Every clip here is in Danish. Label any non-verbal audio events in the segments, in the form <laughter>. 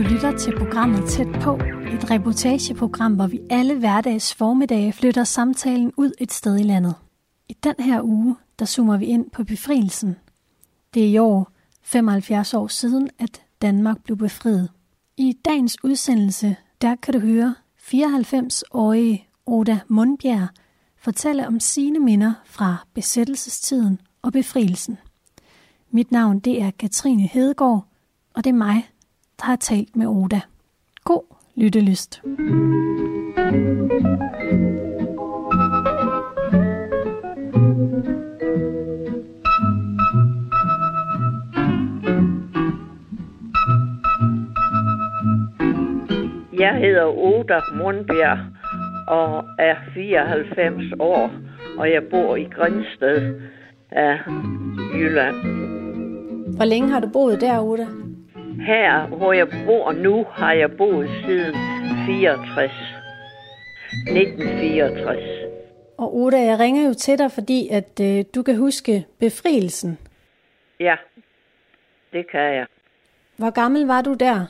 Du lytter til programmet Tæt på, et reportageprogram, hvor vi alle hverdags formiddage flytter samtalen ud et sted i landet. I den her uge, der zoomer vi ind på befrielsen. Det er i år 75 år siden, at Danmark blev befriet. I dagens udsendelse, der kan du høre 94-årige Oda Mundbjerg fortælle om sine minder fra besættelsestiden og befrielsen. Mit navn det er Katrine Hedegaard, og det er mig, der har talt med Oda. God lyttelyst. Jeg hedder Oda Mundbjerg og er 94 år, og jeg bor i Grænsted af Jylland. Hvor længe har du boet der, Oda? Her, hvor jeg bor nu, har jeg boet siden 64. 1964. Og Oda, jeg ringer jo til dig, fordi at øh, du kan huske befrielsen. Ja, det kan jeg. Hvor gammel var du der?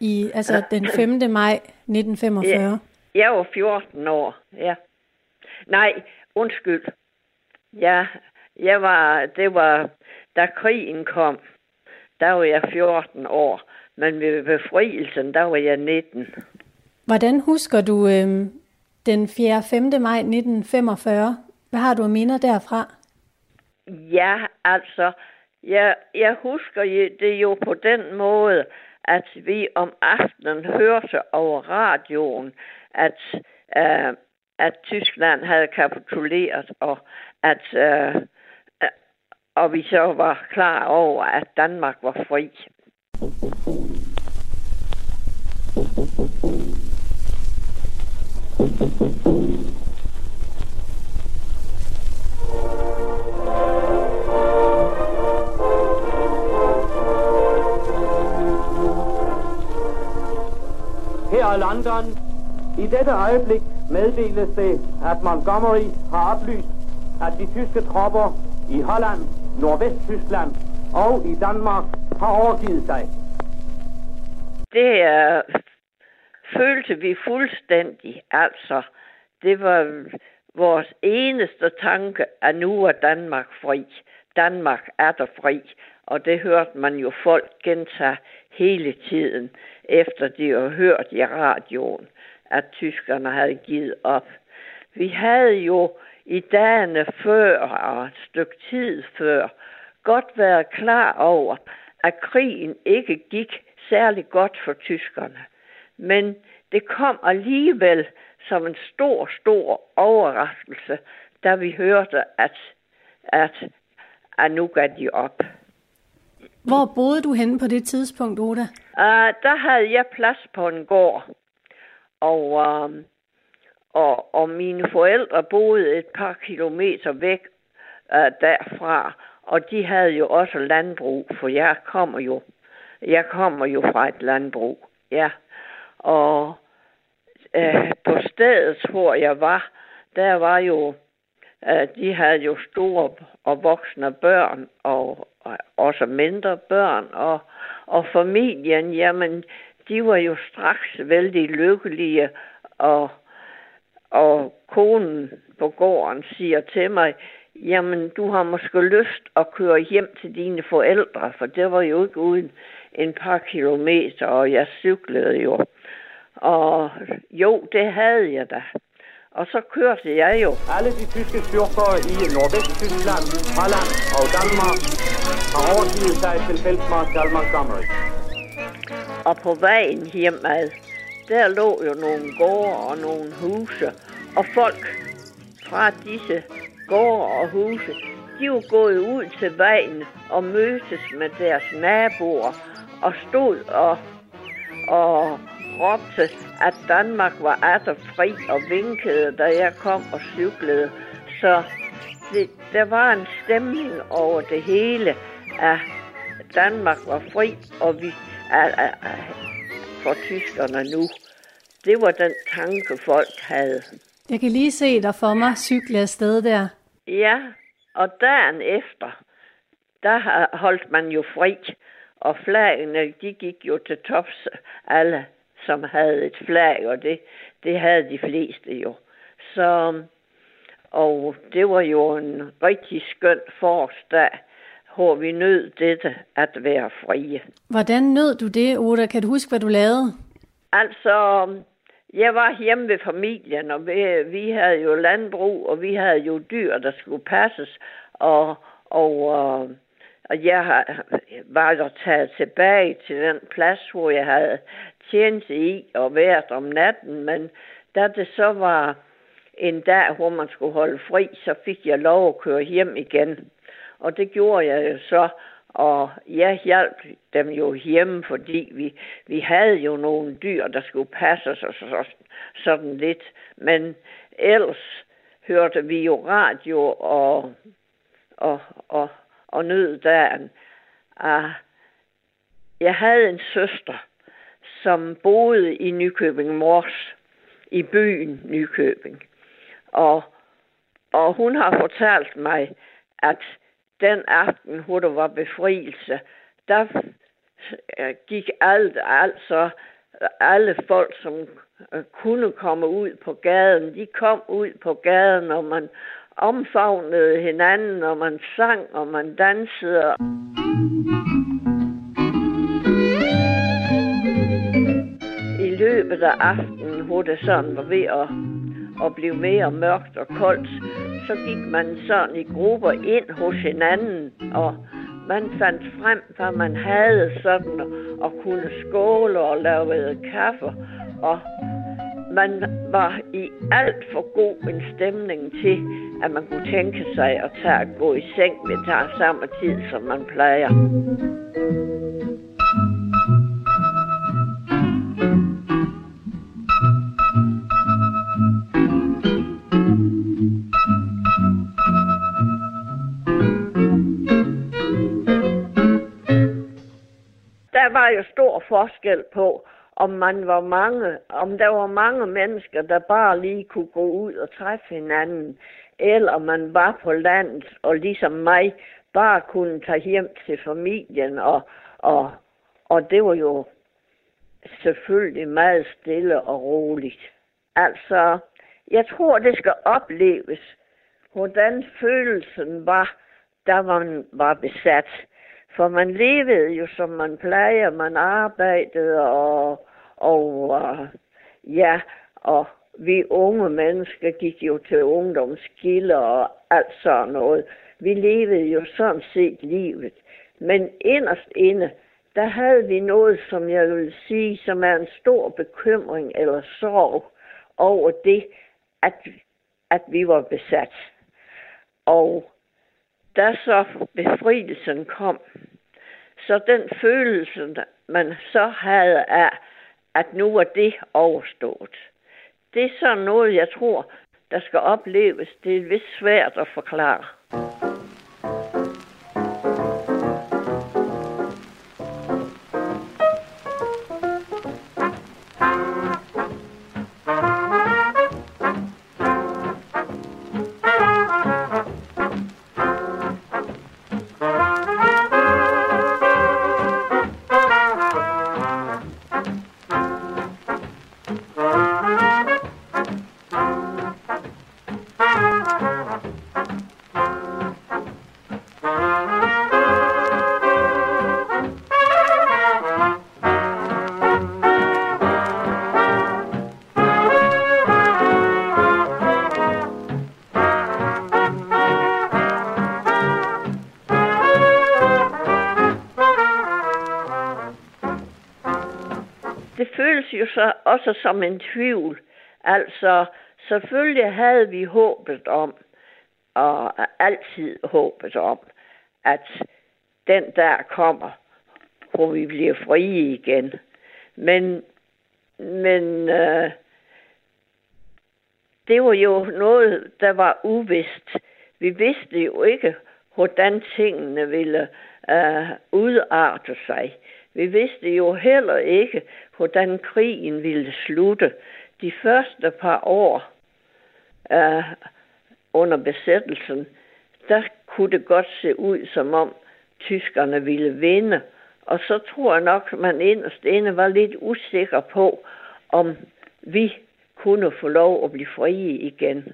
I, altså <clears throat> den 5. maj 1945? Ja. Jeg var 14 år, ja. Nej, undskyld. Ja, jeg var, det var, da krigen kom, der var jeg 14 år. Men ved befrielsen, der var jeg 19. Hvordan husker du øh, den 4. 5. maj 1945? Hvad har du af minder derfra? Ja, altså, jeg, jeg husker det jo på den måde, at vi om aftenen hørte over radioen, at, uh, at Tyskland havde kapituleret, og at uh, og vi så var klar over, at Danmark var fri. Her i London, i dette øjeblik meddeles det, at Montgomery har oplyst, at de tyske tropper i Holland, Nordvesttyskland og i Danmark har overgivet sig. Det er, følte vi fuldstændig. Altså, det var vores eneste tanke, at nu er Danmark fri. Danmark er der fri. Og det hørte man jo folk gentage hele tiden, efter de havde hørt i radioen, at tyskerne havde givet op. Vi havde jo i dagene før og et stykke tid før godt været klar over, at krigen ikke gik særlig godt for tyskerne. Men det kom alligevel som en stor, stor overraskelse, da vi hørte, at, at, at nu gav de op. Hvor boede du henne på det tidspunkt, Oda? Uh, der havde jeg plads på en gård. Og, uh, og, og mine forældre boede et par kilometer væk øh, derfra. Og de havde jo også landbrug, for jeg kommer jo, jeg kommer jo fra et landbrug. Ja. Og øh, på stedet, hvor jeg var, der var jo, øh, de havde jo store og voksne børn, og og også mindre børn, og, og familien, jamen, de var jo straks vældig lykkelige, og, og konen på gården siger til mig, jamen, du har måske lyst at køre hjem til dine forældre, for det var jo ikke uden en par kilometer, og jeg cyklede jo. Og jo, det havde jeg da. Og så kørte jeg jo. Alle de tyske styrker i Nordvesttyskland, Holland og Danmark har overgivet sig til feltmarskal Montgomery. Og på vejen hjemad, der lå jo nogle gårde og nogle huse. Og folk fra disse gårde og huse, de var gået ud til vejen og mødtes med deres naboer og stod og, og råbte, at Danmark var atter fri og vinkede, da jeg kom og cyklede. Så det, der var en stemning over det hele, at Danmark var fri, og vi er, er, er, for tyskerne nu. Det var den tanke, folk havde. Jeg kan lige se dig for mig cykle afsted der. Ja, og dagen efter, der holdt man jo fri. og flagene, de gik jo til tops alle, som havde et flag, og det, det havde de fleste jo. Så, og det var jo en rigtig skøn forårsdag, hvor vi nød dette at være frie. Hvordan nød du det, Oda? Kan du huske, hvad du lavede? Altså, jeg var hjemme ved familien, og vi, vi havde jo landbrug, og vi havde jo dyr, der skulle passes, og, og, og, og jeg var der taget tilbage til den plads, hvor jeg havde tjent i og været om natten, men da det så var en dag, hvor man skulle holde fri, så fik jeg lov at køre hjem igen. Og det gjorde jeg jo så, og jeg hjalp dem jo hjemme, fordi vi, vi havde jo nogle dyr, der skulle passe os og så, sådan lidt. Men ellers hørte vi jo radio og, og, og, og nød dagen. Ah, jeg havde en søster, som boede i Nykøbing Mors, i byen Nykøbing. Og, og hun har fortalt mig, at den aften, hvor der var befrielse, der øh, gik alt, altså alle folk, som øh, kunne komme ud på gaden, de kom ud på gaden, og man omfavnede hinanden, og man sang, og man dansede. I løbet af aftenen, hvor det sådan var ved at, og blev mere mørkt og koldt, så gik man sådan i grupper ind hos hinanden, og man fandt frem, hvad man havde sådan, og kunne skåle og lave kaffe, og man var i alt for god en stemning til, at man kunne tænke sig at tage at gå i seng ved samme tid, som man plejer. Var jo stor forskel på, om man var mange, om der var mange mennesker, der bare lige kunne gå ud og træffe hinanden, eller man var på landet, og ligesom mig, bare kunne tage hjem til familien, og, og, og det var jo selvfølgelig meget stille og roligt. Altså, jeg tror, det skal opleves, hvordan følelsen var, da man var besat. For man levede jo, som man plejer. Man arbejdede, og, og uh, ja, og vi unge mennesker gik jo til ungdomsgilder og alt sådan noget. Vi levede jo sådan set livet. Men inderst inde, der havde vi noget, som jeg vil sige, som er en stor bekymring eller sorg over det, at, at vi var besat. Og da så befrielsen kom, så den følelse, man så havde af, at nu var det overstået, det er sådan noget, jeg tror, der skal opleves. Det er vist svært at forklare. Også som en tvivl. Altså, selvfølgelig havde vi håbet om, og altid håbet om, at den der kommer, hvor vi bliver frie igen. Men, men øh, det var jo noget, der var uvist. Vi vidste jo ikke, hvordan tingene ville øh, udarte sig. Vi vidste jo heller ikke, hvordan krigen ville slutte. De første par år uh, under besættelsen, der kunne det godt se ud, som om tyskerne ville vinde, Og så tror jeg nok, at man inderst inde var lidt usikker på, om vi kunne få lov at blive frie igen.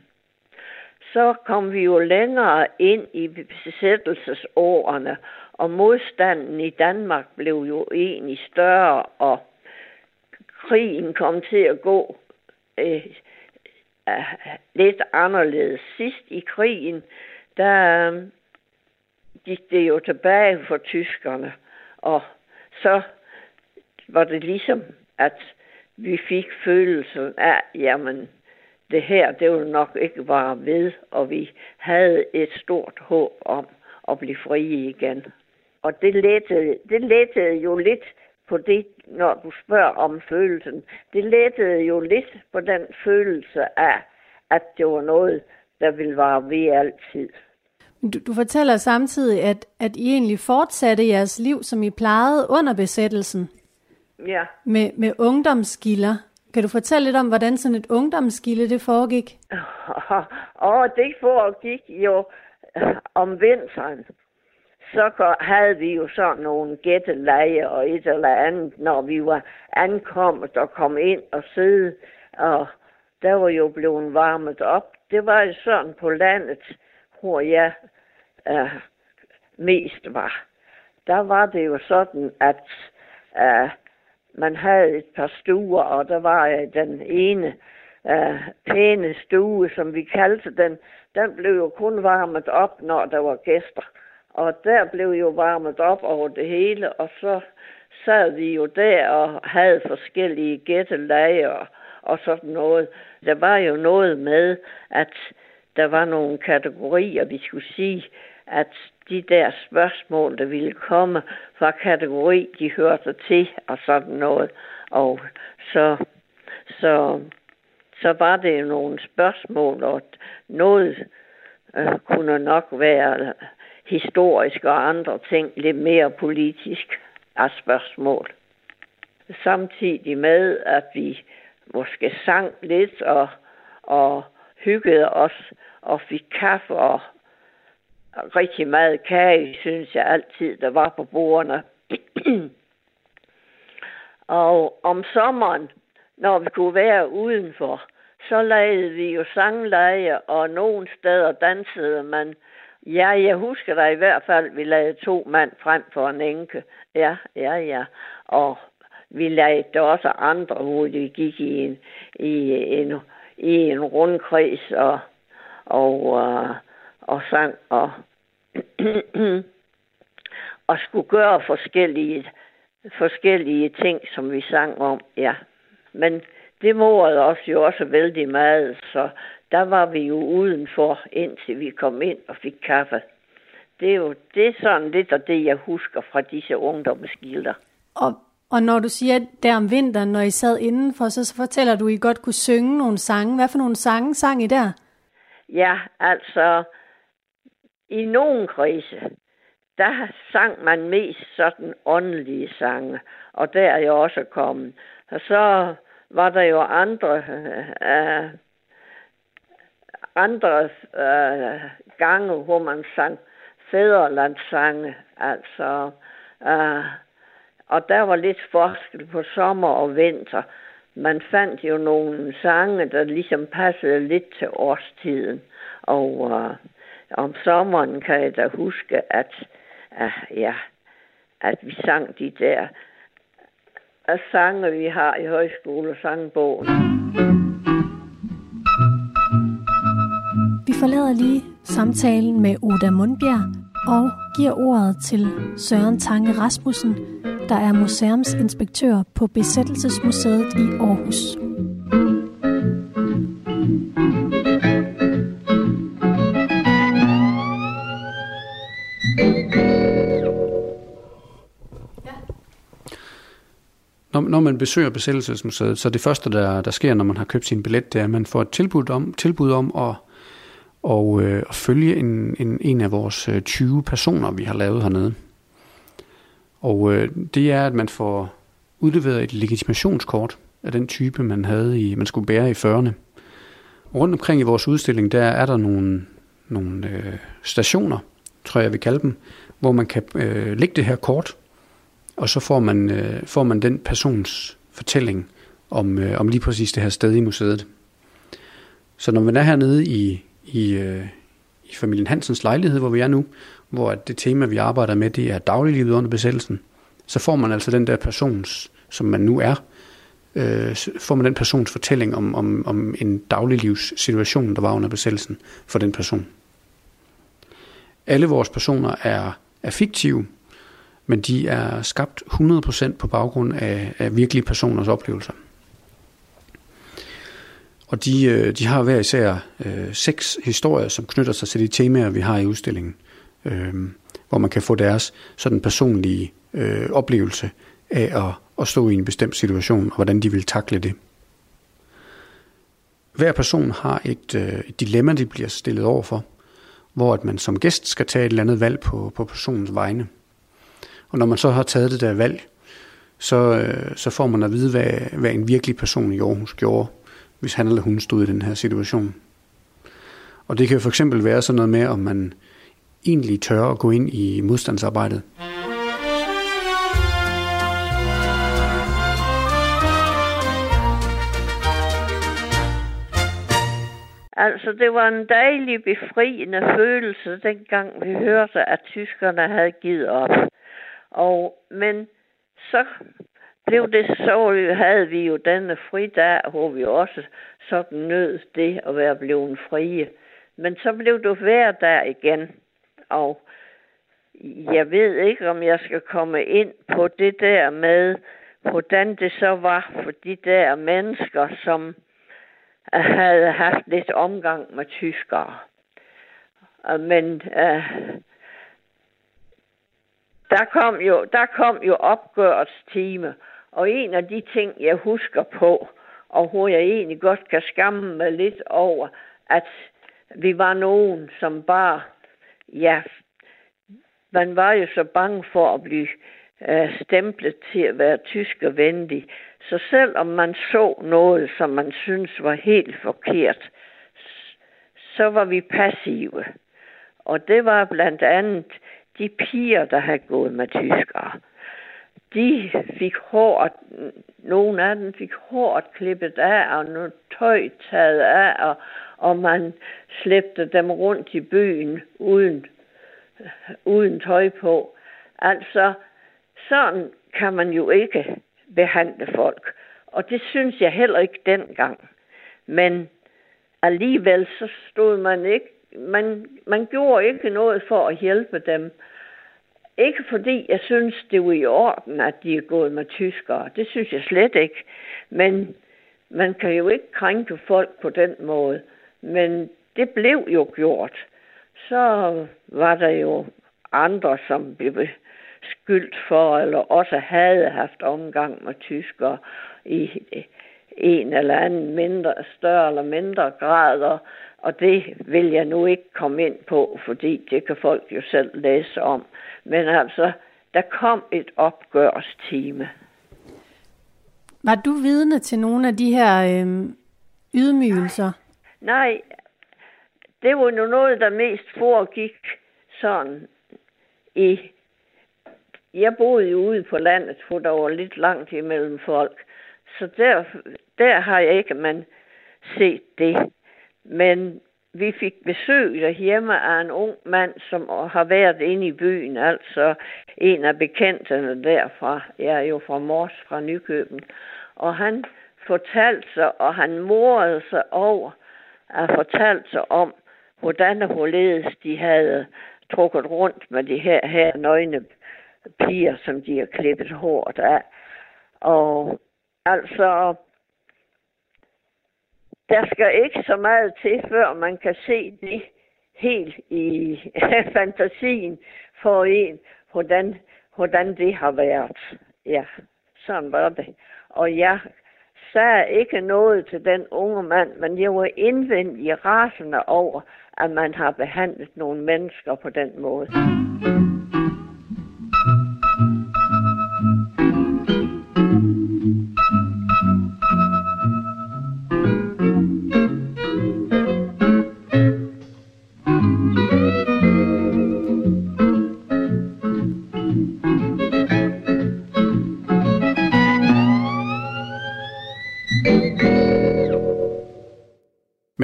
Så kom vi jo længere ind i besættelsesårene, og modstanden i Danmark blev jo egentlig større, og krigen kom til at gå øh, øh, lidt anderledes. Sidst i krigen, der øh, gik det jo tilbage for tyskerne, og så var det ligesom, at vi fik følelsen af, jamen, det her, det var nok ikke bare ved, og vi havde et stort håb om at blive frie igen. Og det lettede, det lettede jo lidt på det, når du spørger om følelsen. Det lettede jo lidt på den følelse af, at det var noget, der ville være ved altid. Du, du fortæller samtidig, at, at I egentlig fortsatte jeres liv, som I plejede under besættelsen. Ja. Med, med ungdomsgilder. Kan du fortælle lidt om, hvordan sådan et ungdomsgilde det foregik? <laughs> Og det foregik jo om vinteren. Så havde vi jo sådan nogle gætteleje og et eller andet, når vi var ankommet og kom ind og sidde. Og der var jo blevet varmet op. Det var jo sådan på landet, hvor jeg øh, mest var. Der var det jo sådan, at øh, man havde et par stuer, og der var øh, den ene øh, pæne stue, som vi kaldte den, den blev jo kun varmet op, når der var gæster. Og der blev jo varmet op over det hele, og så sad vi jo der og havde forskellige gættelager og, og sådan noget. Der var jo noget med, at der var nogle kategorier, vi skulle sige, at de der spørgsmål, der ville komme fra kategori, de hørte til og sådan noget. Og så, så, så var det jo nogle spørgsmål, og noget øh, kunne nok være historiske og andre ting, lidt mere politisk af spørgsmål. Samtidig med, at vi måske sang lidt og, og hyggede os og fik kaffe og rigtig meget kage, synes jeg altid, der var på bordene. <clears throat> og om sommeren, når vi kunne være udenfor, så lavede vi jo sangleje, og nogle steder dansede man. Ja, jeg husker da i hvert fald, vi lagde to mand frem for en enke. Ja, ja, ja. Og vi lagde der også andre, hvor vi gik i en, i en, i en rundkreds og, og, uh, og sang og, <clears throat> og skulle gøre forskellige, forskellige ting, som vi sang om. Ja. Men det morede os jo også vældig meget, så der var vi jo udenfor, indtil vi kom ind og fik kaffe. Det er jo det er sådan lidt af det, jeg husker fra disse ungdomsgilder. Og, og når du siger der om vinteren, når I sad indenfor, så, fortæller du, at I godt kunne synge nogle sange. Hvad for nogle sange sang I der? Ja, altså, i nogle krise, der sang man mest sådan åndelige sange, og der er jeg også kommet. Og så var der jo andre, øh, andre øh, gange, hvor man sang fædrelandssange, altså, øh, og der var lidt forskel på sommer og vinter. Man fandt jo nogle sange, der ligesom passede lidt til årstiden, og øh, om sommeren kan jeg da huske, at, øh, ja, at vi sang de der øh, sange, vi har i højskole sangbogen. Vi forlader lige samtalen med Oda Mundbjerg og giver ordet til Søren Tange Rasmussen, der er museumsinspektør på Besættelsesmuseet i Aarhus. Når, når man besøger Besættelsesmuseet, så det første, der, der sker, når man har købt sin billet, det er, at man får et tilbud om, tilbud om at, og, øh, følge en, en, en af vores øh, 20 personer, vi har lavet hernede. Og øh, det er, at man får udleveret et legitimationskort af den type, man havde i, man skulle bære i 40'erne. Rundt omkring i vores udstilling, der er der nogle, nogle øh, stationer, tror jeg, vi kalder dem, hvor man kan øh, lægge det her kort og så får man, øh, får man den persons fortælling om, øh, om lige præcis det her sted i museet. Så når man er hernede i, i, øh, i familien Hansens lejlighed, hvor vi er nu, hvor det tema, vi arbejder med, det er dagliglivet under besættelsen, så får man altså den der persons, som man nu er, øh, får man den persons fortælling om, om, om en dagliglivssituation, der var under besættelsen for den person. Alle vores personer er, er fiktive, men de er skabt 100% på baggrund af, af virkelige personers oplevelser. Og de, øh, de har hver især øh, seks historier, som knytter sig til de temaer, vi har i udstillingen, øh, hvor man kan få deres sådan personlige øh, oplevelse af at, at stå i en bestemt situation, og hvordan de vil takle det. Hver person har et, øh, et dilemma, de bliver stillet over for, hvor at man som gæst skal tage et eller andet valg på, på personens vegne. Og når man så har taget det der valg, så, øh, så får man at vide, hvad, hvad en virkelig person i Aarhus gjorde, hvis han eller hun stod i den her situation. Og det kan jo for eksempel være sådan noget med, om man egentlig tør at gå ind i modstandsarbejdet. Altså, det var en dejlig, befriende følelse, dengang vi hørte, at tyskerne havde givet op. Og, men så blev det så, havde vi jo denne fridag, hvor vi også sådan nød det at være blevet frie. Men så blev du hver dag igen. Og jeg ved ikke, om jeg skal komme ind på det der med, hvordan det så var for de der mennesker, som havde haft lidt omgang med tyskere. Men øh, der kom jo, der kom jo opgørelstime, og en af de ting, jeg husker på, og hvor jeg egentlig godt kan skamme mig lidt over, at vi var nogen, som bare, ja, man var jo så bange for at blive øh, stemplet til at være tyskervenlig. Så selvom man så noget, som man synes var helt forkert, så var vi passive. Og det var blandt andet de piger, der havde gået med tyskere. De fik hårdt, nogle af dem fik hårdt klippet af, og noget tøj taget af, og, og man slæbte dem rundt i byen uden, uden tøj på. Altså, sådan kan man jo ikke behandle folk. Og det synes jeg heller ikke dengang. Men alligevel så stod man ikke, man, man gjorde ikke noget for at hjælpe dem. Ikke fordi jeg synes, det var i orden, at de er gået med tyskere. Det synes jeg slet ikke. Men man kan jo ikke krænke folk på den måde. Men det blev jo gjort. Så var der jo andre, som blev skyldt for, eller også havde haft omgang med tyskere i en eller anden mindre, større eller mindre grad, og det vil jeg nu ikke komme ind på, fordi det kan folk jo selv læse om. Men altså, der kom et opgørstime. Var du vidne til nogle af de her øh, ydmygelser? Nej. Nej, det var jo noget, der mest foregik sådan i jeg boede jo ude på landet, hvor der var lidt langt imellem folk. Så der, der har jeg ikke man set det. Men vi fik besøg derhjemme af en ung mand, som har været inde i byen, altså en af bekendterne derfra. Jeg er jo fra Mors, fra Nykøben. Og han fortalte sig, og han morede sig over at fortalte sig om, hvordan og hvorledes de havde trukket rundt med de her, her nøgne piger, som de har klippet hårdt af. Og altså, der skal ikke så meget til, før man kan se det helt i <laughs> fantasien for en, hvordan, hvordan det har været. Ja, sådan var det. Og jeg sagde ikke noget til den unge mand, men jeg var indvendig rasende over, at man har behandlet nogle mennesker på den måde.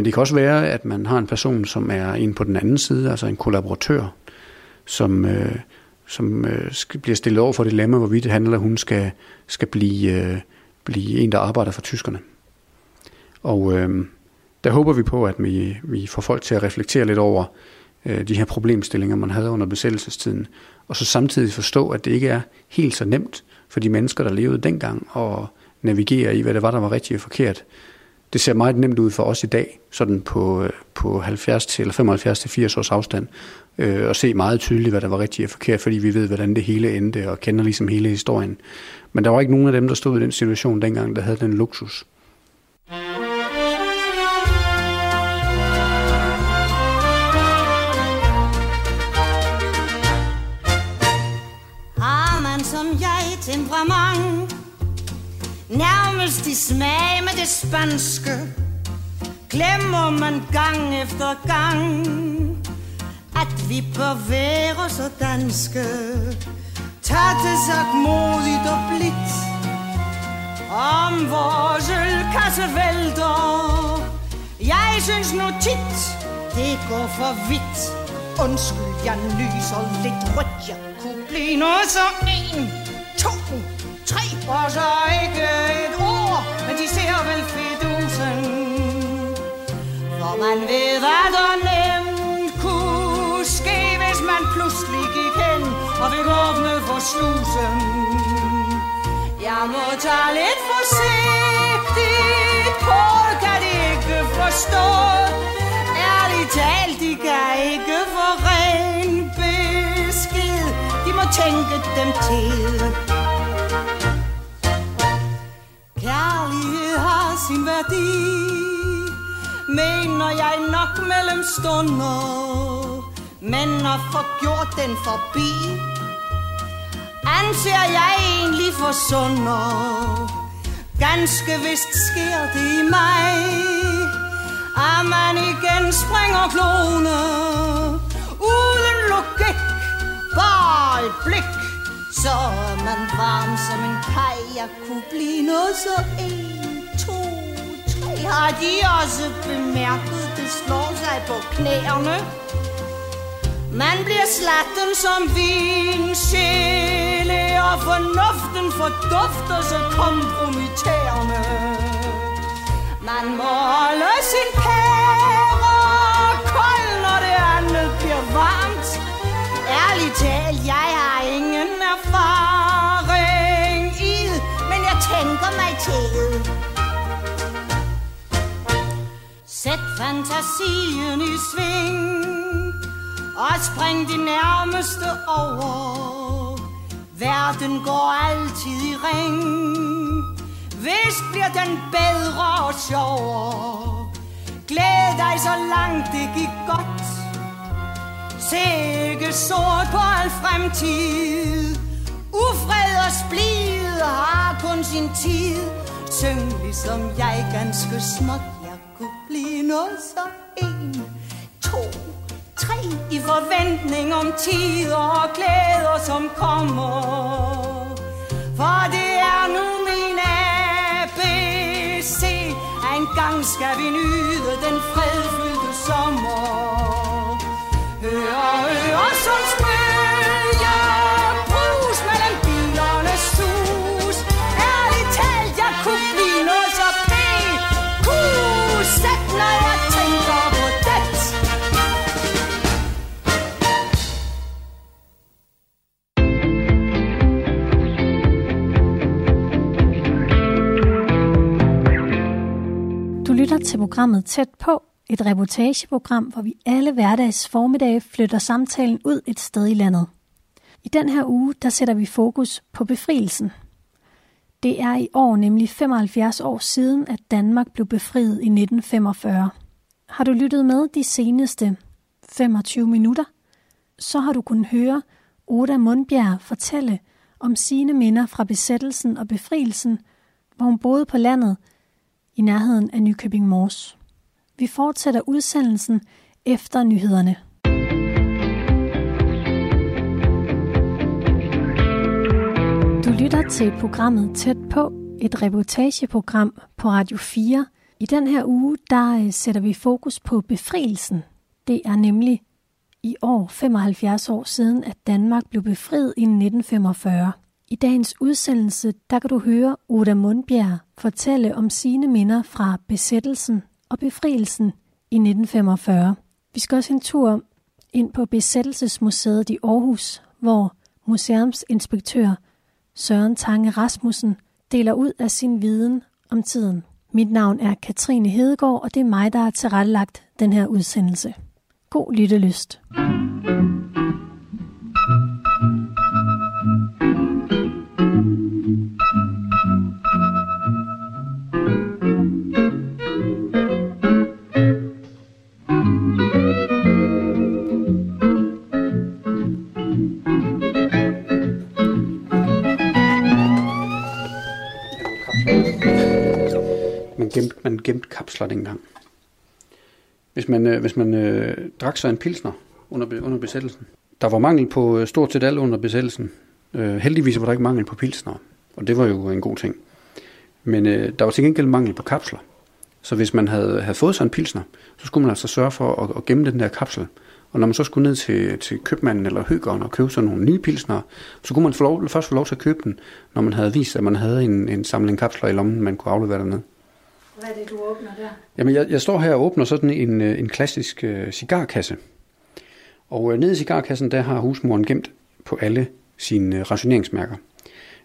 Men det kan også være, at man har en person, som er en på den anden side, altså en kollaboratør, som, øh, som øh, skal, bliver stillet over for et dilemma, hvorvidt han eller hun skal, skal blive, øh, blive en, der arbejder for tyskerne. Og øh, der håber vi på, at vi, vi får folk til at reflektere lidt over øh, de her problemstillinger, man havde under besættelsestiden, og så samtidig forstå, at det ikke er helt så nemt for de mennesker, der levede dengang, at navigere i, hvad det var, der var rigtigt og forkert. Det ser meget nemt ud for os i dag, sådan på, øh, på 70 til, eller 75 til 80 års afstand, øh, og se meget tydeligt, hvad der var rigtigt og forkert, fordi vi ved, hvordan det hele endte, og kender ligesom hele historien. Men der var ikke nogen af dem, der stod i den situation dengang, der havde den luksus. Nærmest i smag med det spanske. Glemmer man gang efter gang At vi bør være så danske. Tag det sagt modigt og blidt. Om vores ølkasse vælter. Jeg synes nu tit Det går for vidt. Undskyld, jeg nyser lidt rødt. Jeg kunne blive noget som en to, tre, og så ikke et ord, men de ser vel fedusen. For man ved, hvad der nemt kunne ske, hvis man pludselig gik hen og fik åbne for slusen. Jeg må tage lidt forsigtigt på, kan de ikke forstå. Ærligt talt, de kan ikke få ren besked. De må tænke dem til. Sin værdi Mener jeg nok mellem stunder Men at få gjort den forbi. Anser jeg egentlig for sunder? Ganske vist sker det i mig At man igen springer klone Uden logik Bare et blik. Så er man varm som en kaj Jeg kunne blive noget så en har de også bemærket, det slår sig på knæerne. Man bliver slatten som vin, sjæle, og fornuften fordufter så kompromitterende. Man må holde sin pære men tænker mig til. Sæt fantasien i sving Og spring de nærmeste over. Verden går altid i ring. Hvis bliver den bedre og sjovere. Glæd dig så langt det gik godt. Se ikke sort på al fremtid. Ufred og splid har kun sin tid. Syng ligesom jeg ganske småt. Blive noget så en, to, tre i forventning om tider og glæder, som kommer. For det er nu min ABC, en gang skal vi nyde den programmet Tæt på, et reportageprogram, hvor vi alle hverdags formiddage flytter samtalen ud et sted i landet. I den her uge, der sætter vi fokus på befrielsen. Det er i år nemlig 75 år siden, at Danmark blev befriet i 1945. Har du lyttet med de seneste 25 minutter, så har du kunnet høre Oda Mundbjerg fortælle om sine minder fra besættelsen og befrielsen, hvor hun boede på landet – i nærheden af Nykøbing Mors. Vi fortsætter udsendelsen efter nyhederne. Du lytter til programmet Tæt på, et reportageprogram på Radio 4 I den her uge, der øh, sætter vi fokus på befrielsen. Det er nemlig i år 75 år siden, at Danmark blev befriet i 1945. I dagens udsendelse, der kan du høre Oda Mundbjerg fortælle om sine minder fra besættelsen og befrielsen i 1945. Vi skal også en tur ind på Besættelsesmuseet i Aarhus, hvor museumsinspektør Søren Tange Rasmussen deler ud af sin viden om tiden. Mit navn er Katrine Hedegaard, og det er mig, der har tilrettelagt den her udsendelse. God lyttelyst. lyst. Kapsler dengang. Hvis man, øh, hvis man øh, drak sig en pilsner under, under besættelsen. Der var mangel på øh, stort set alt under besættelsen. Øh, heldigvis var der ikke mangel på pilsner, og det var jo en god ting. Men øh, der var til gengæld mangel på kapsler. Så hvis man havde, havde fået sig en pilsner, så skulle man altså sørge for at, at gemme den der kapsel. Og når man så skulle ned til, til købmanden eller høgeren og købe sådan nogle nye pilsner, så kunne man få lov, først få lov til at købe den, når man havde vist, at man havde en, en samling kapsler i lommen, man kunne aflevere dernede. Hvad er det, du åbner der? Jamen, jeg, jeg står her og åbner sådan en, øh, en klassisk øh, cigarkasse. Og øh, nede i cigarkassen, der har husmoren gemt på alle sine øh, rationeringsmærker.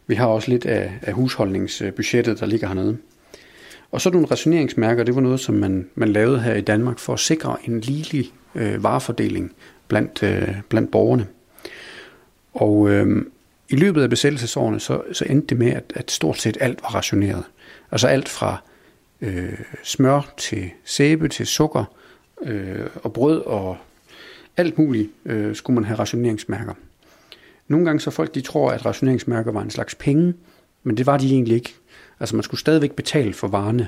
Vi har også lidt af, af husholdningsbudgettet, der ligger hernede. Og sådan nogle rationeringsmærker, det var noget, som man, man lavede her i Danmark for at sikre en ligelig øh, varefordeling blandt, øh, blandt borgerne. Og øh, i løbet af besættelsesårene, så, så endte det med, at, at stort set alt var rationeret. Altså alt fra øh, smør til sæbe til sukker øh, og brød og alt muligt øh, skulle man have rationeringsmærker. Nogle gange så folk de tror, at rationeringsmærker var en slags penge, men det var de egentlig ikke. Altså man skulle stadigvæk betale for varerne,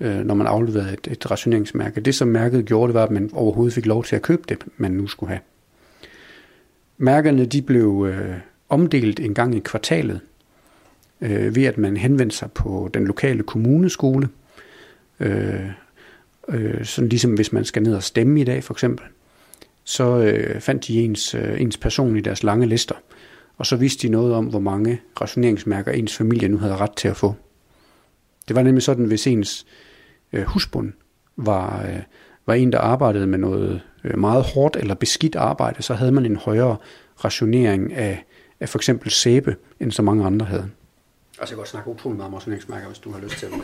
øh, når man afleverede et, et rationeringsmærke. Det som mærket gjorde, det var, at man overhovedet fik lov til at købe det, man nu skulle have. Mærkerne de blev øh, omdelt en gang i kvartalet, øh, ved at man henvendte sig på den lokale kommuneskole, øh, øh, sådan ligesom hvis man skal ned og stemme i dag for eksempel, så øh, fandt de ens, øh, ens person i deres lange lister, og så vidste de noget om, hvor mange rationeringsmærker ens familie nu havde ret til at få. Det var nemlig sådan, hvis ens øh, husbund var, øh, var en, der arbejdede med noget øh, meget hårdt eller beskidt arbejde, så havde man en højere rationering af, af for eksempel sæbe, end så mange andre havde. Altså, og så kan jeg godt snakke utrolig meget om rationeringsmærker, hvis du har lyst til det.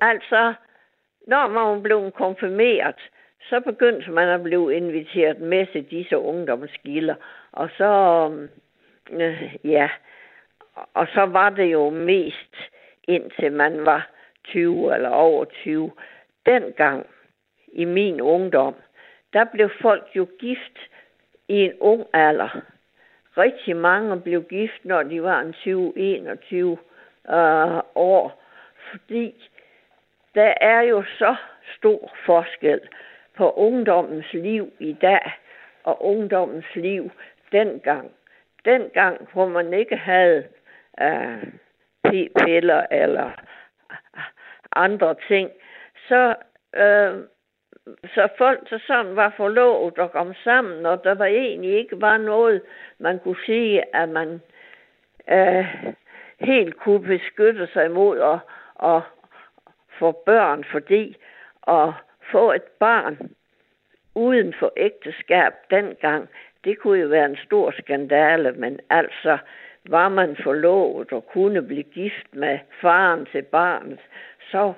Altså, når man blev konfirmeret, så begyndte man at blive inviteret med til disse ungdomsgilder. Og så, øh, ja, og så var det jo mest indtil man var 20 eller over 20. Dengang i min ungdom, der blev folk jo gift i en ung alder. Rigtig mange blev gift, når de var en 20-21 øh, år, fordi der er jo så stor forskel på ungdommens liv i dag og ungdommens liv dengang. Dengang, hvor man ikke havde øh, p-piller eller andre ting, så, øh, så folk så sådan var forlovet og kom sammen, og der var egentlig ikke var noget, man kunne sige, at man øh, helt kunne beskytte sig imod at, at få børn, fordi at få et barn uden for ægteskab dengang, det kunne jo være en stor skandale, men altså var man forlovet og kunne blive gift med faren til barnet, så,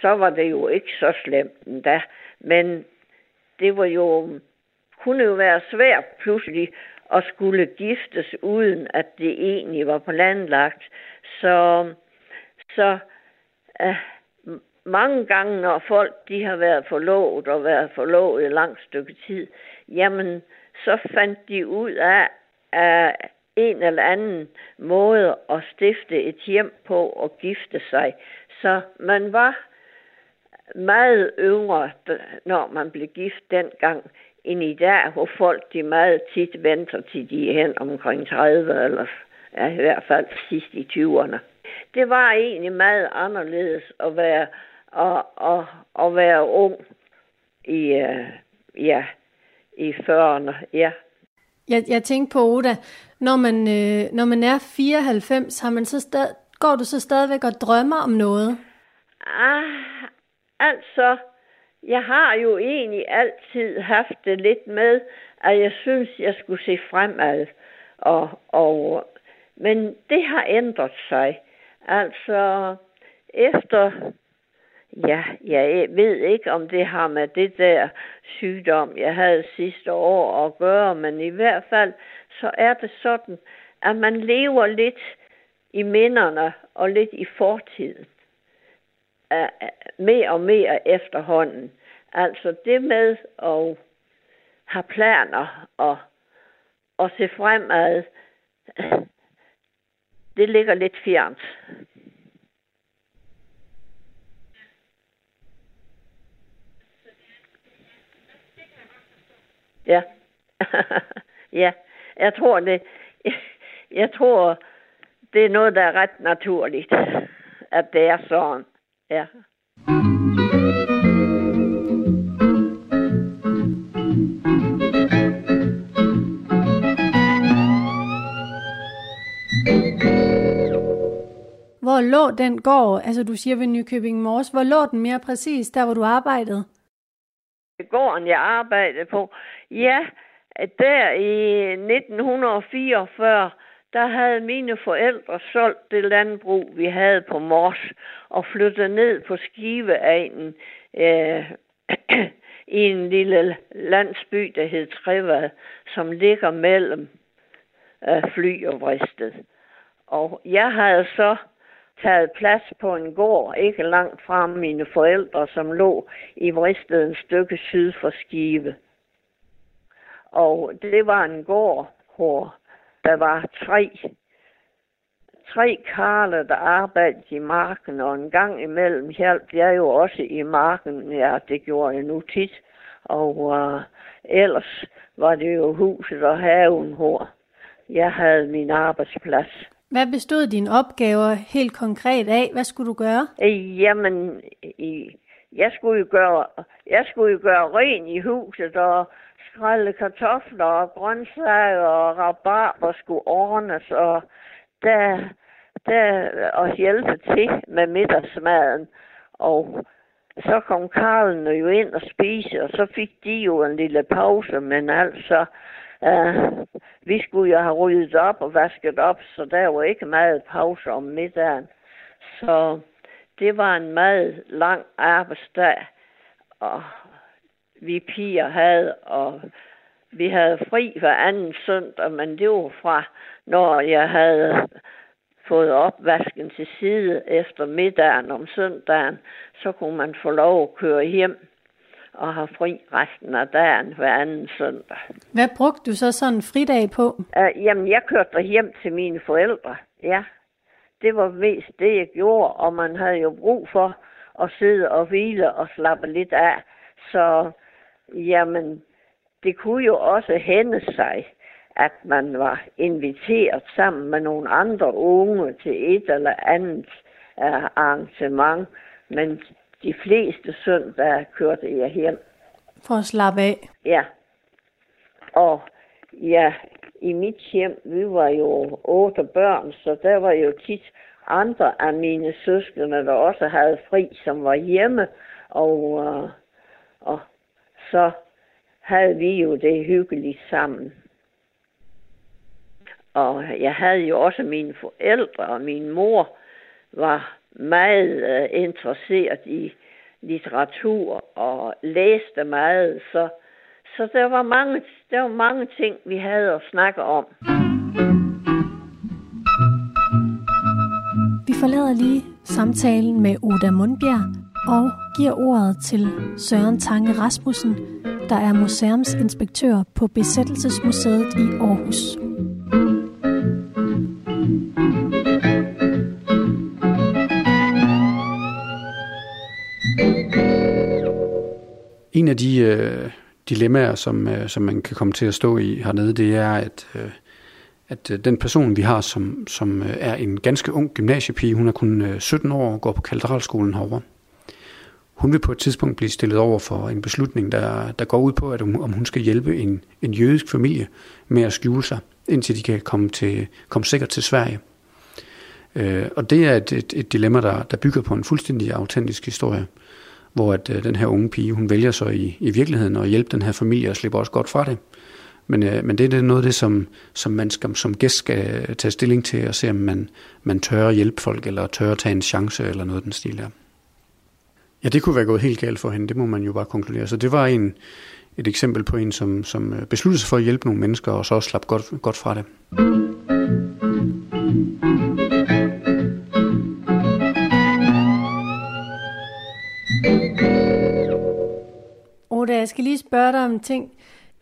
så var det jo ikke så slemt endda. Men det var jo, kunne jo være svært pludselig at skulle giftes, uden at det egentlig var planlagt. Så, så øh, mange gange, når folk de har været forlovet og været forlovet et langt stykke tid, jamen, så fandt de ud af, at en eller anden måde at stifte et hjem på og gifte sig. Så man var meget yngre, når man blev gift dengang, end i dag, hvor folk de meget tit venter til de er hen omkring 30, eller ja, i hvert fald sidst i 20'erne. Det var egentlig meget anderledes at være, at, at, at være ung i, øh, ja, i 40'erne. Ja. Jeg, jeg tænkte på, Oda, når man, øh, når man er 94, har man så stad, går du så stadigvæk og drømmer om noget? Ah, altså, jeg har jo egentlig altid haft det lidt med, at jeg synes, jeg skulle se fremad. Og, og, men det har ændret sig. Altså, efter, ja, jeg ved ikke, om det har med det der sygdom, jeg havde sidste år at gøre, men i hvert fald, så er det sådan, at man lever lidt i minderne og lidt i fortiden mere og mere efterhånden. Altså det med at have planer og, og se fremad, det ligger lidt fjernt. Ja. <laughs> ja, jeg tror det. <laughs> Jeg tror, det er noget, der er ret naturligt, at det er sådan. Ja. Hvor lå den gård, altså du siger ved Nykøbing Mors, hvor lå den mere præcis, der hvor du arbejdede? Gården, jeg arbejdede på, ja, der i 1944, der havde mine forældre solgt det landbrug, vi havde på Mors, og flyttet ned på Skiveegnen øh, <clears throat> i en lille landsby, der hed Trevad, som ligger mellem øh, fly og Vristed. Og jeg havde så taget plads på en gård, ikke langt fra mine forældre, som lå i Vristed en stykke syd for Skive. Og det var en gård, hvor der var tre, tre karle, der arbejdede i marken, og en gang imellem hjalp jeg jo også i marken. Ja, det gjorde jeg nu tit. Og uh, ellers var det jo huset og haven, hvor jeg havde min arbejdsplads. Hvad bestod dine opgaver helt konkret af? Hvad skulle du gøre? Jamen, jeg skulle jo gøre, jeg skulle jo gøre ren i huset og skrælle kartofler og grøntsager og rabarber skulle ordnes, og der, der og hjælpe til med middagsmaden. Og så kom Karlen jo ind og spise, og så fik de jo en lille pause, men altså, uh, vi skulle jo have ryddet op og vasket op, så der var ikke meget pause om middagen. Så det var en meget lang arbejdsdag, og vi piger havde, og vi havde fri hver anden søndag, men det var fra, når jeg havde fået opvasken til side efter middagen om søndagen, så kunne man få lov at køre hjem og have fri resten af dagen hver anden søndag. Hvad brugte du så sådan en fridag på? Uh, jamen, jeg kørte hjem til mine forældre, ja. Det var mest det, jeg gjorde, og man havde jo brug for at sidde og hvile og slappe lidt af. Så Jamen, det kunne jo også hende sig, at man var inviteret sammen med nogle andre unge til et eller andet uh, arrangement, men de fleste søndage kørte jeg hjem. For at slappe af? Ja. Og ja, i mit hjem, vi var jo otte børn, så der var jo tit andre af mine søskende, der også havde fri, som var hjemme, og, uh, og så havde vi jo det hyggeligt sammen. Og jeg havde jo også mine forældre, og min mor var meget uh, interesseret i litteratur og læste meget, så, så der, var mange, der var mange ting, vi havde at snakke om. Vi forlader lige samtalen med Oda Mundbjerg og giver ordet til Søren Tange Rasmussen, der er museumsinspektør på Besættelsesmuseet i Aarhus. En af de, øh, dilemmaer, som, øh, som man kan komme til at stå i hernede, det er, at, øh, at øh, den person, vi har, som, som øh, er en ganske ung gymnasiepige, hun er kun øh, 17 år og går på katedralskolen herovre. Hun vil på et tidspunkt blive stillet over for en beslutning, der, der går ud på, at hun, om hun skal hjælpe en, en jødisk familie med at skjule sig, indtil de kan komme, til, komme sikkert til Sverige. Øh, og det er et, et, et dilemma, der, der bygger på en fuldstændig autentisk historie, hvor at øh, den her unge pige, hun vælger så i, i virkeligheden at hjælpe den her familie og slipper også godt fra det. Men, øh, men det er det noget af det, som, som man skal, som gæst skal tage stilling til og se, om man, man tør at hjælpe folk, eller tør at tage en chance, eller noget af den stil der. Ja, det kunne være gået helt galt for hende, det må man jo bare konkludere. Så det var en, et eksempel på en, som, som øh, besluttede sig for at hjælpe nogle mennesker, og så også slap godt, godt fra det. Oda, jeg skal lige spørge dig om en ting.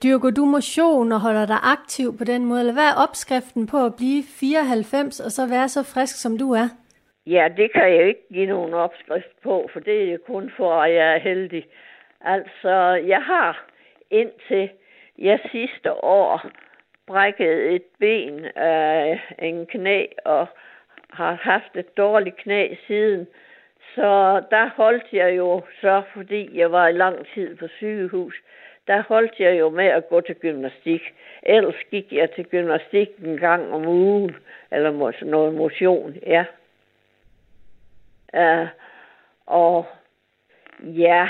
Dyrker du motion og holder dig aktiv på den måde? Eller hvad er opskriften på at blive 94 og så være så frisk, som du er? Ja, det kan jeg ikke give nogen opskrift på, for det er kun for, at jeg er heldig. Altså, jeg har indtil jeg sidste år brækket et ben af en knæ og har haft et dårligt knæ siden. Så der holdt jeg jo så, fordi jeg var i lang tid på sygehus, der holdt jeg jo med at gå til gymnastik. Ellers gik jeg til gymnastik en gang om ugen, eller noget motion, ja. Uh, og ja,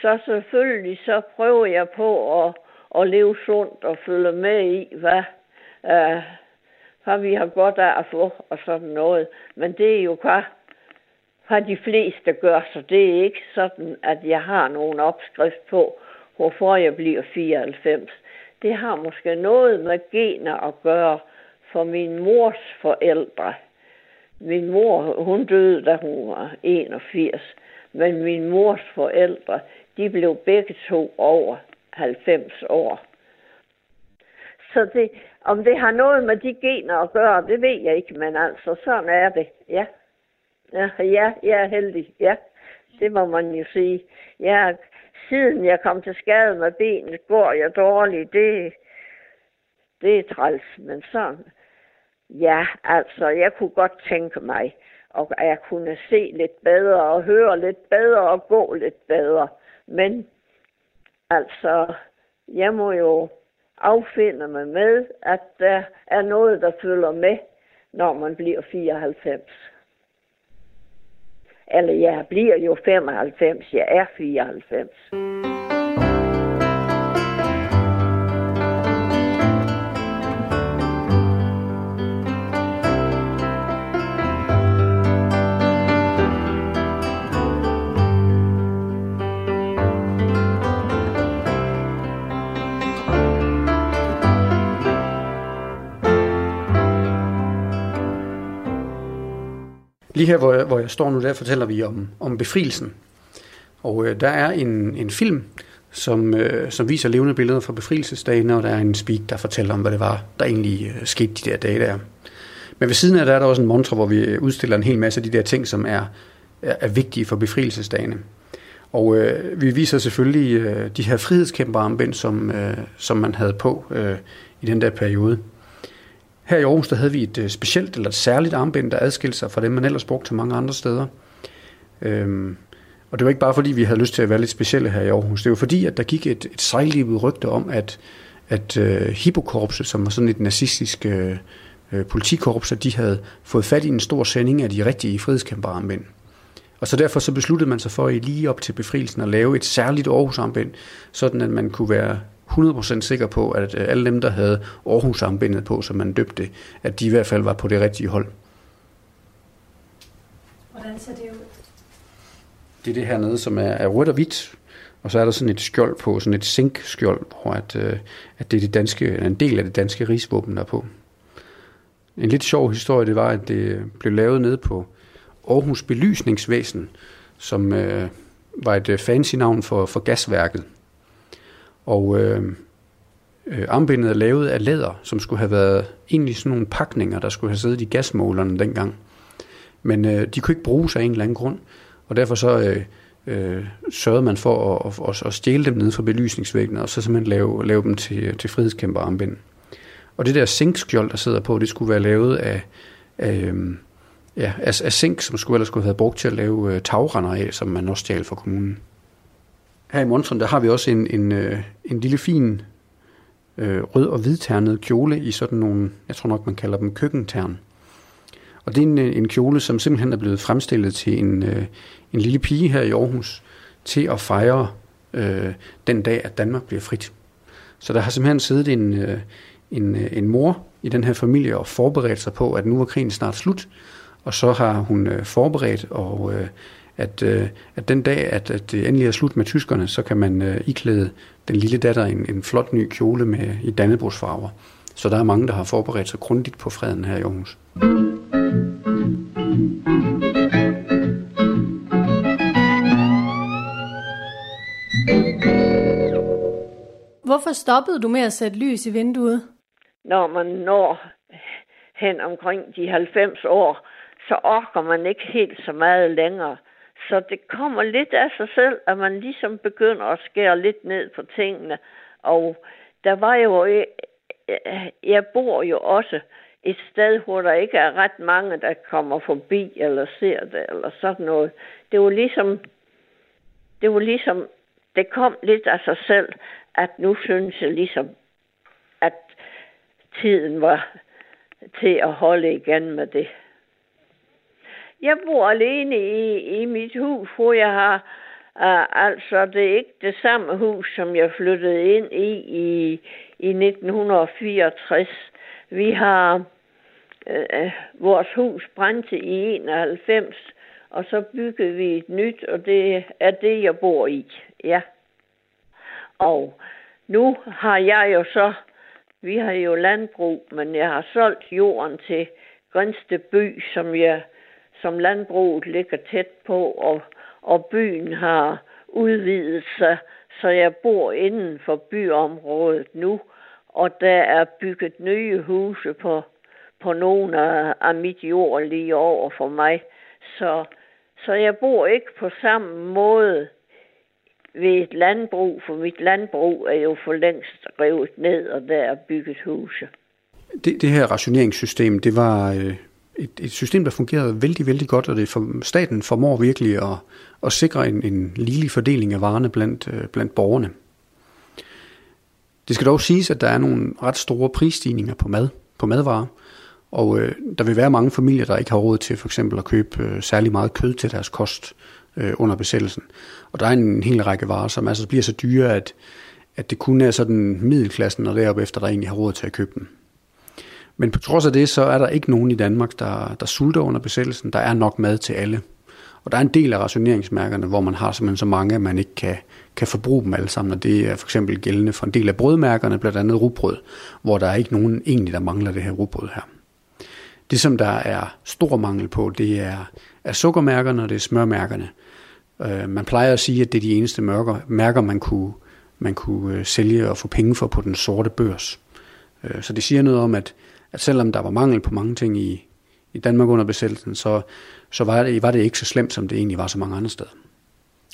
så selvfølgelig så prøver jeg på at, at leve sundt og følge med i, hvad, uh, hvad vi har godt af at få og sådan noget. Men det er jo bare hvad de fleste gør, så det er ikke sådan, at jeg har nogen opskrift på, hvorfor jeg bliver 94. Det har måske noget med gener at gøre for min mors forældre. Min mor, hun døde, da hun var 81. Men min mors forældre, de blev begge to over 90 år. Så det, om det har noget med de gener at gøre, det ved jeg ikke, men altså, sådan er det, ja. Ja, ja jeg er heldig, ja. Det må man jo sige. Ja, siden jeg kom til skade med benet, går jeg dårligt. Det, det er træls, men sådan. Ja, altså, jeg kunne godt tænke mig, at jeg kunne se lidt bedre og høre lidt bedre og gå lidt bedre. Men altså, jeg må jo affinde mig med, at der er noget, der følger med, når man bliver 94. Eller jeg bliver jo 95, jeg er 94. Lige her, hvor jeg, hvor jeg står nu, der fortæller vi om, om befrielsen. Og øh, der er en, en film, som, øh, som viser levende billeder fra befrielsesdagen, og der er en speak, der fortæller om, hvad det var, der egentlig øh, skete de der dage der. Men ved siden af der er der også en montre, hvor vi øh, udstiller en hel masse af de der ting, som er, er, er vigtige for befrielsesdagene. Og øh, vi viser selvfølgelig øh, de her frihedskæmperarmbind, som, øh, som man havde på øh, i den der periode. Her i Aarhus, der havde vi et øh, specielt eller et særligt armbind, der adskilte sig fra det, man ellers brugte til mange andre steder. Øhm, og det var ikke bare fordi, vi havde lyst til at være lidt specielle her i Aarhus. Det var fordi, at der gik et, et sejlivet rygte om, at, at øh, uh, Hippokorpset, som var sådan et nazistisk uh, politikorps, at de havde fået fat i en stor sending af de rigtige frihedskæmperarmbind. Og så derfor så besluttede man sig for i lige op til befrielsen at lave et særligt Aarhus-armbind, sådan at man kunne være 100% sikker på, at øh, alle dem, der havde Aarhus armbindet på, som man døbte, at de i hvert fald var på det rigtige hold. Hvordan ser det ud? Det er det her nede, som er, er rødt og hvidt, og så er der sådan et skjold på, sådan et sinkskjold, hvor at, øh, at det er det danske, en del af det danske rigsvåben, der er på. En lidt sjov historie, det var, at det blev lavet nede på Aarhus Belysningsvæsen, som øh, var et øh, fancy navn for, for gasværket. Og øh, øh, armbindet er lavet af læder, som skulle have været egentlig sådan nogle pakninger, der skulle have siddet i gasmålerne dengang. Men øh, de kunne ikke bruges af en eller anden grund, og derfor så øh, øh, sørgede man for at, at, at, at stjæle dem ned fra belysningsvæggene, og så simpelthen lave, lave dem til, til frihedskæmper armbind. Og det der zinkskjold, der sidder på, det skulle være lavet af, af, øh, ja, af, af zink, som skulle ellers skulle have været brugt til at lave øh, tagrender af, som man også stjal fra kommunen. Her i Monstren, der har vi også en, en, øh, en lille fin øh, rød- og hvidternet kjole i sådan nogle, jeg tror nok man kalder dem køkkentern. Og det er en, øh, en kjole, som simpelthen er blevet fremstillet til en, øh, en lille pige her i Aarhus til at fejre øh, den dag, at Danmark bliver frit. Så der har simpelthen siddet en, øh, en, øh, en mor i den her familie og forberedt sig på, at nu er krigen snart slut, og så har hun øh, forberedt, og øh, at, øh, at den dag, at, at det endelig er slut med tyskerne, så kan man øh, iklæde den lille datter en, en flot ny kjole med i Dannebrogsfarver. Så der er mange, der har forberedt sig grundigt på freden her i Aarhus. Hvorfor stoppede du med at sætte lys i vinduet? Når man når hen omkring de 90 år, så orker man ikke helt så meget længere. Så det kommer lidt af sig selv, at man ligesom begynder at skære lidt ned på tingene. Og der var jo, øh, øh, jeg bor jo også et sted, hvor der ikke er ret mange, der kommer forbi eller ser det, eller sådan noget. Det var ligesom, det var ligesom, det kom lidt af sig selv, at nu synes jeg ligesom, at tiden var til at holde igen med det. Jeg bor alene i, i mit hus, hvor jeg har uh, altså det er ikke det samme hus, som jeg flyttede ind i i, i 1964. Vi har uh, vores hus brændte i 91, og så byggede vi et nyt, og det er det, jeg bor i. Ja. Og nu har jeg jo så, vi har jo landbrug, men jeg har solgt jorden til Grænsted by, som jeg som landbruget ligger tæt på, og, og byen har udvidet sig, så jeg bor inden for byområdet nu, og der er bygget nye huse på, på nogle af, af mit jord lige over for mig. Så, så jeg bor ikke på samme måde ved et landbrug, for mit landbrug er jo for længst revet ned, og der er bygget huse. Det, det her rationeringssystem, det var øh, et, et system, der fungerede vældig, vældig godt, og det for, staten formår virkelig at, at sikre en, en ligelig fordeling af varerne blandt, øh, blandt borgerne. Det skal dog siges, at der er nogle ret store prisstigninger på mad, på madvarer, og øh, der vil være mange familier, der ikke har råd til for eksempel at købe øh, særlig meget kød til deres kost øh, under besættelsen. Og der er en, en hel række varer, som altså bliver så dyre, at, at det kun er sådan middelklassen og deroppe efter, der egentlig har råd til at købe dem. Men på trods af det, så er der ikke nogen i Danmark, der, der sulter under besættelsen. Der er nok mad til alle. Og der er en del af rationeringsmærkerne, hvor man har simpelthen så mange, at man ikke kan, kan forbruge dem alle sammen. Og det er for eksempel gældende for en del af brødmærkerne, blandt andet rugbrød, hvor der er ikke nogen egentlig, der mangler det her rugbrød her. Det, som der er stor mangel på, det er, er sukkermærkerne og det er smørmærkerne. Øh, man plejer at sige, at det er de eneste mærker, mærker man kunne, man kunne øh, sælge og få penge for på den sorte børs. Øh, så det siger noget om, at at selvom der var mangel på mange ting i, i Danmark under besættelsen, så, så var, det, var det ikke så slemt, som det egentlig var så mange andre steder.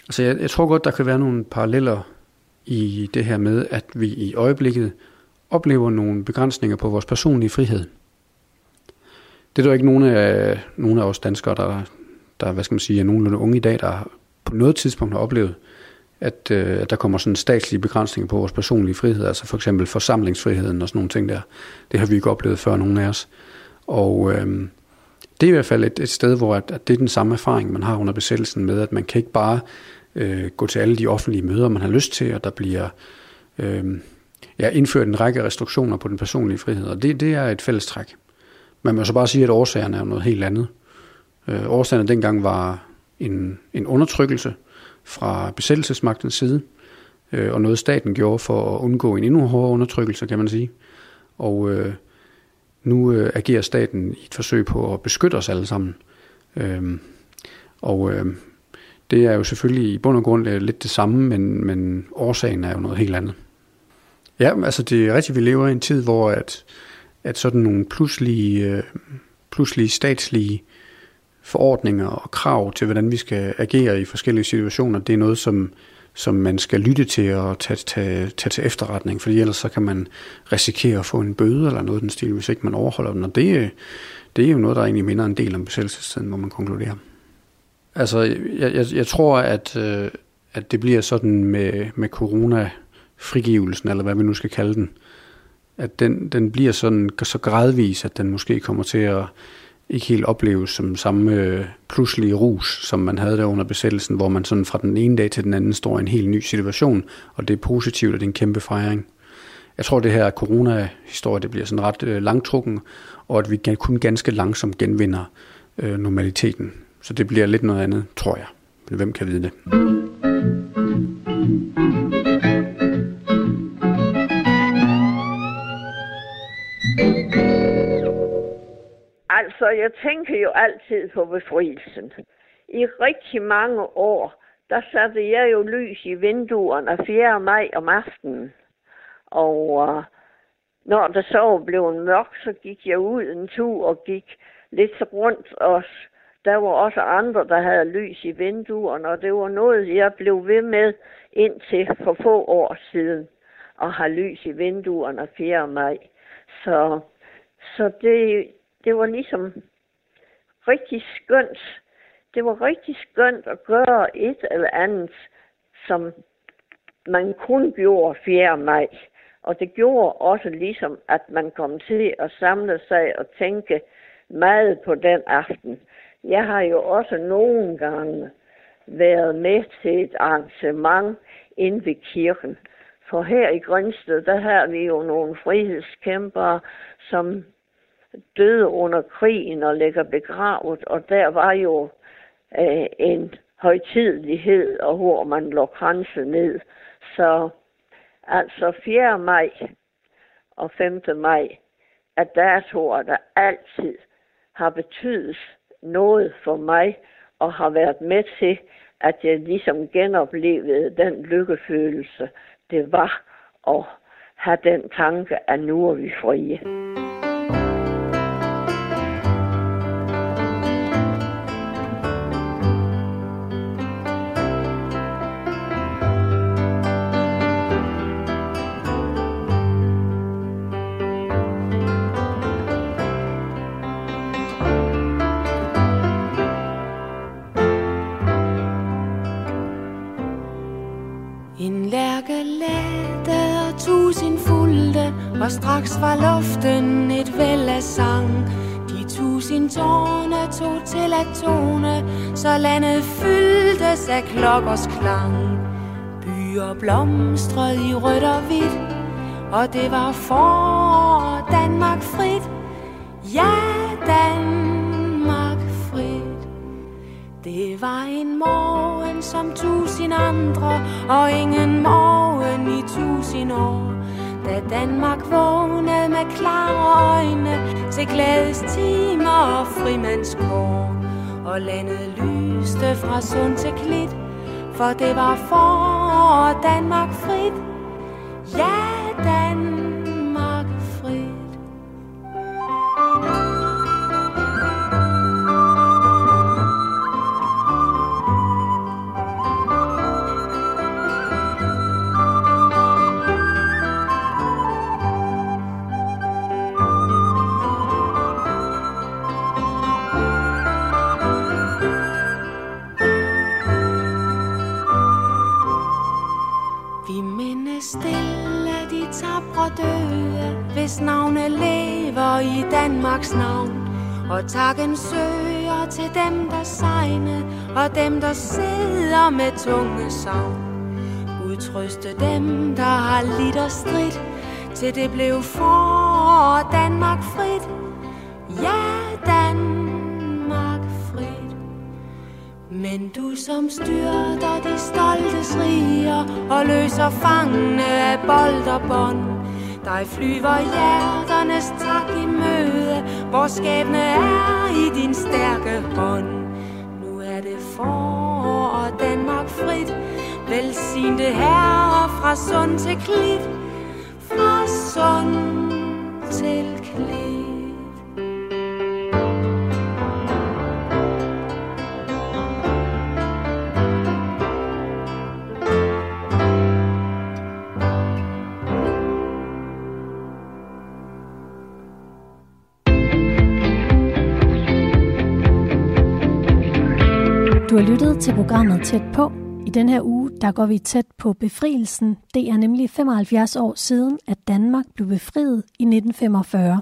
Altså jeg, jeg tror godt, der kan være nogle paralleller i det her med, at vi i øjeblikket oplever nogle begrænsninger på vores personlige frihed. Det er der ikke nogen af, nogen af os danskere, der, der hvad skal man sige, er nogenlunde unge i dag, der på noget tidspunkt har oplevet, at, øh, at der kommer sådan statslige begrænsninger på vores personlige frihed, altså for eksempel forsamlingsfriheden og sådan nogle ting der. Det har vi ikke oplevet før, nogen af os. Og øh, det er i hvert fald et, et sted, hvor at, at det er den samme erfaring, man har under besættelsen med, at man kan ikke bare øh, gå til alle de offentlige møder, man har lyst til, og der bliver øh, ja, indført en række restriktioner på den personlige frihed, og det, det er et fællestræk. Man må så bare sige, at årsagerne er noget helt andet. Øh, årsagerne dengang var en, en undertrykkelse, fra besættelsesmagtens side, øh, og noget staten gjorde for at undgå en endnu hårdere undertrykkelse, kan man sige. Og øh, nu øh, agerer staten i et forsøg på at beskytte os alle sammen. Øh, og øh, det er jo selvfølgelig i bund og grund øh, lidt det samme, men, men årsagen er jo noget helt andet. Ja, altså det er rigtigt, vi lever i en tid, hvor at, at sådan nogle pludselige, øh, pludselige statslige forordninger og krav til, hvordan vi skal agere i forskellige situationer, det er noget, som, som man skal lytte til og tage, tage, tage til efterretning, fordi ellers så kan man risikere at få en bøde eller noget den stil, hvis ikke man overholder den. Og det, det er jo noget, der egentlig minder en del om besættelsestiden, må man konkludere. Altså, jeg, jeg, jeg tror, at, øh, at det bliver sådan med, med corona-frigivelsen, eller hvad vi nu skal kalde den, at den, den bliver sådan så gradvis, at den måske kommer til at ikke helt opleves som samme øh, pludselige rus, som man havde der under besættelsen, hvor man sådan fra den ene dag til den anden står i en helt ny situation, og det er positivt, og det er en kæmpe fejring. Jeg tror, det her corona-historie, det bliver sådan ret øh, langtrukken, og at vi kun ganske langsomt genvinder øh, normaliteten. Så det bliver lidt noget andet, tror jeg. Men hvem kan vide det? Altså, jeg tænker jo altid på befrielsen. I rigtig mange år, der satte jeg jo lys i vinduerne 4. maj om aftenen. Og uh, når det så blev mørkt, så gik jeg ud en tur og gik lidt rundt os. der var også andre, der havde lys i vinduerne, og det var noget, jeg blev ved med indtil for få år siden, at have lys i vinduerne 4. maj. Så, så det, det var ligesom rigtig skønt. Det var rigtig skønt at gøre et eller andet, som man kun gjorde 4. maj. Og det gjorde også ligesom, at man kom til at samle sig og tænke meget på den aften. Jeg har jo også nogle gange været med til et arrangement inde ved kirken. For her i Grønsted, der har vi jo nogle frihedskæmpere, som døde under krigen og ligger begravet, og der var jo øh, en højtidlighed, og hvor man lå kranse ned. Så altså 4. maj og 5. maj er datoer, der altid har betydet noget for mig, og har været med til, at jeg ligesom genoplevede den lykkefølelse, det var at have den tanke, at nu er vi frie. Og straks var luften et væld af sang. De tusind tårne, tog til at tone Så landet fyldtes af klokkers klang. Byer blomstrede i rødt og hvidt Og det var for Danmark frit. Ja, Danmark det var en morgen som tusind andre Og ingen morgen i tusind år da Danmark vågnede med klare øjne til glædestimer og frimandskår. Og landet lyste fra sund til klit, for det var for Danmark frit. Ja, Danmark takken søger til dem, der sejne, og dem, der sidder med tunge savn. Udtrøste dem, der har lidt og strid, til det blev for Danmark frit. Ja, Danmark frit. Men du som styrter de stoltes riger, og løser fangene af bold og bånd, dig flyver hjerternes tak i møde. Hvor skæbne er i din stærke hånd. Nu er det for og Danmark frit. Velsignede herre fra sund til klit Fra sund til klit har lyttet til programmet Tæt på. I den her uge, der går vi tæt på befrielsen. Det er nemlig 75 år siden, at Danmark blev befriet i 1945.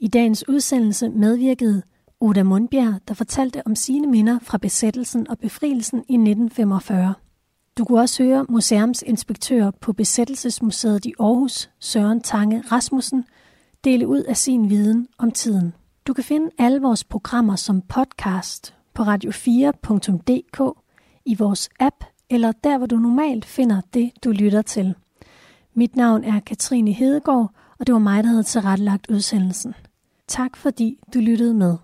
I dagens udsendelse medvirkede Oda Mundbjerg, der fortalte om sine minder fra besættelsen og befrielsen i 1945. Du kunne også høre museumsinspektør på Besættelsesmuseet i Aarhus, Søren Tange Rasmussen, dele ud af sin viden om tiden. Du kan finde alle vores programmer som podcast på radio4.dk, i vores app eller der, hvor du normalt finder det, du lytter til. Mit navn er Katrine Hedegaard, og det var mig, der havde tilrettelagt udsendelsen. Tak fordi du lyttede med.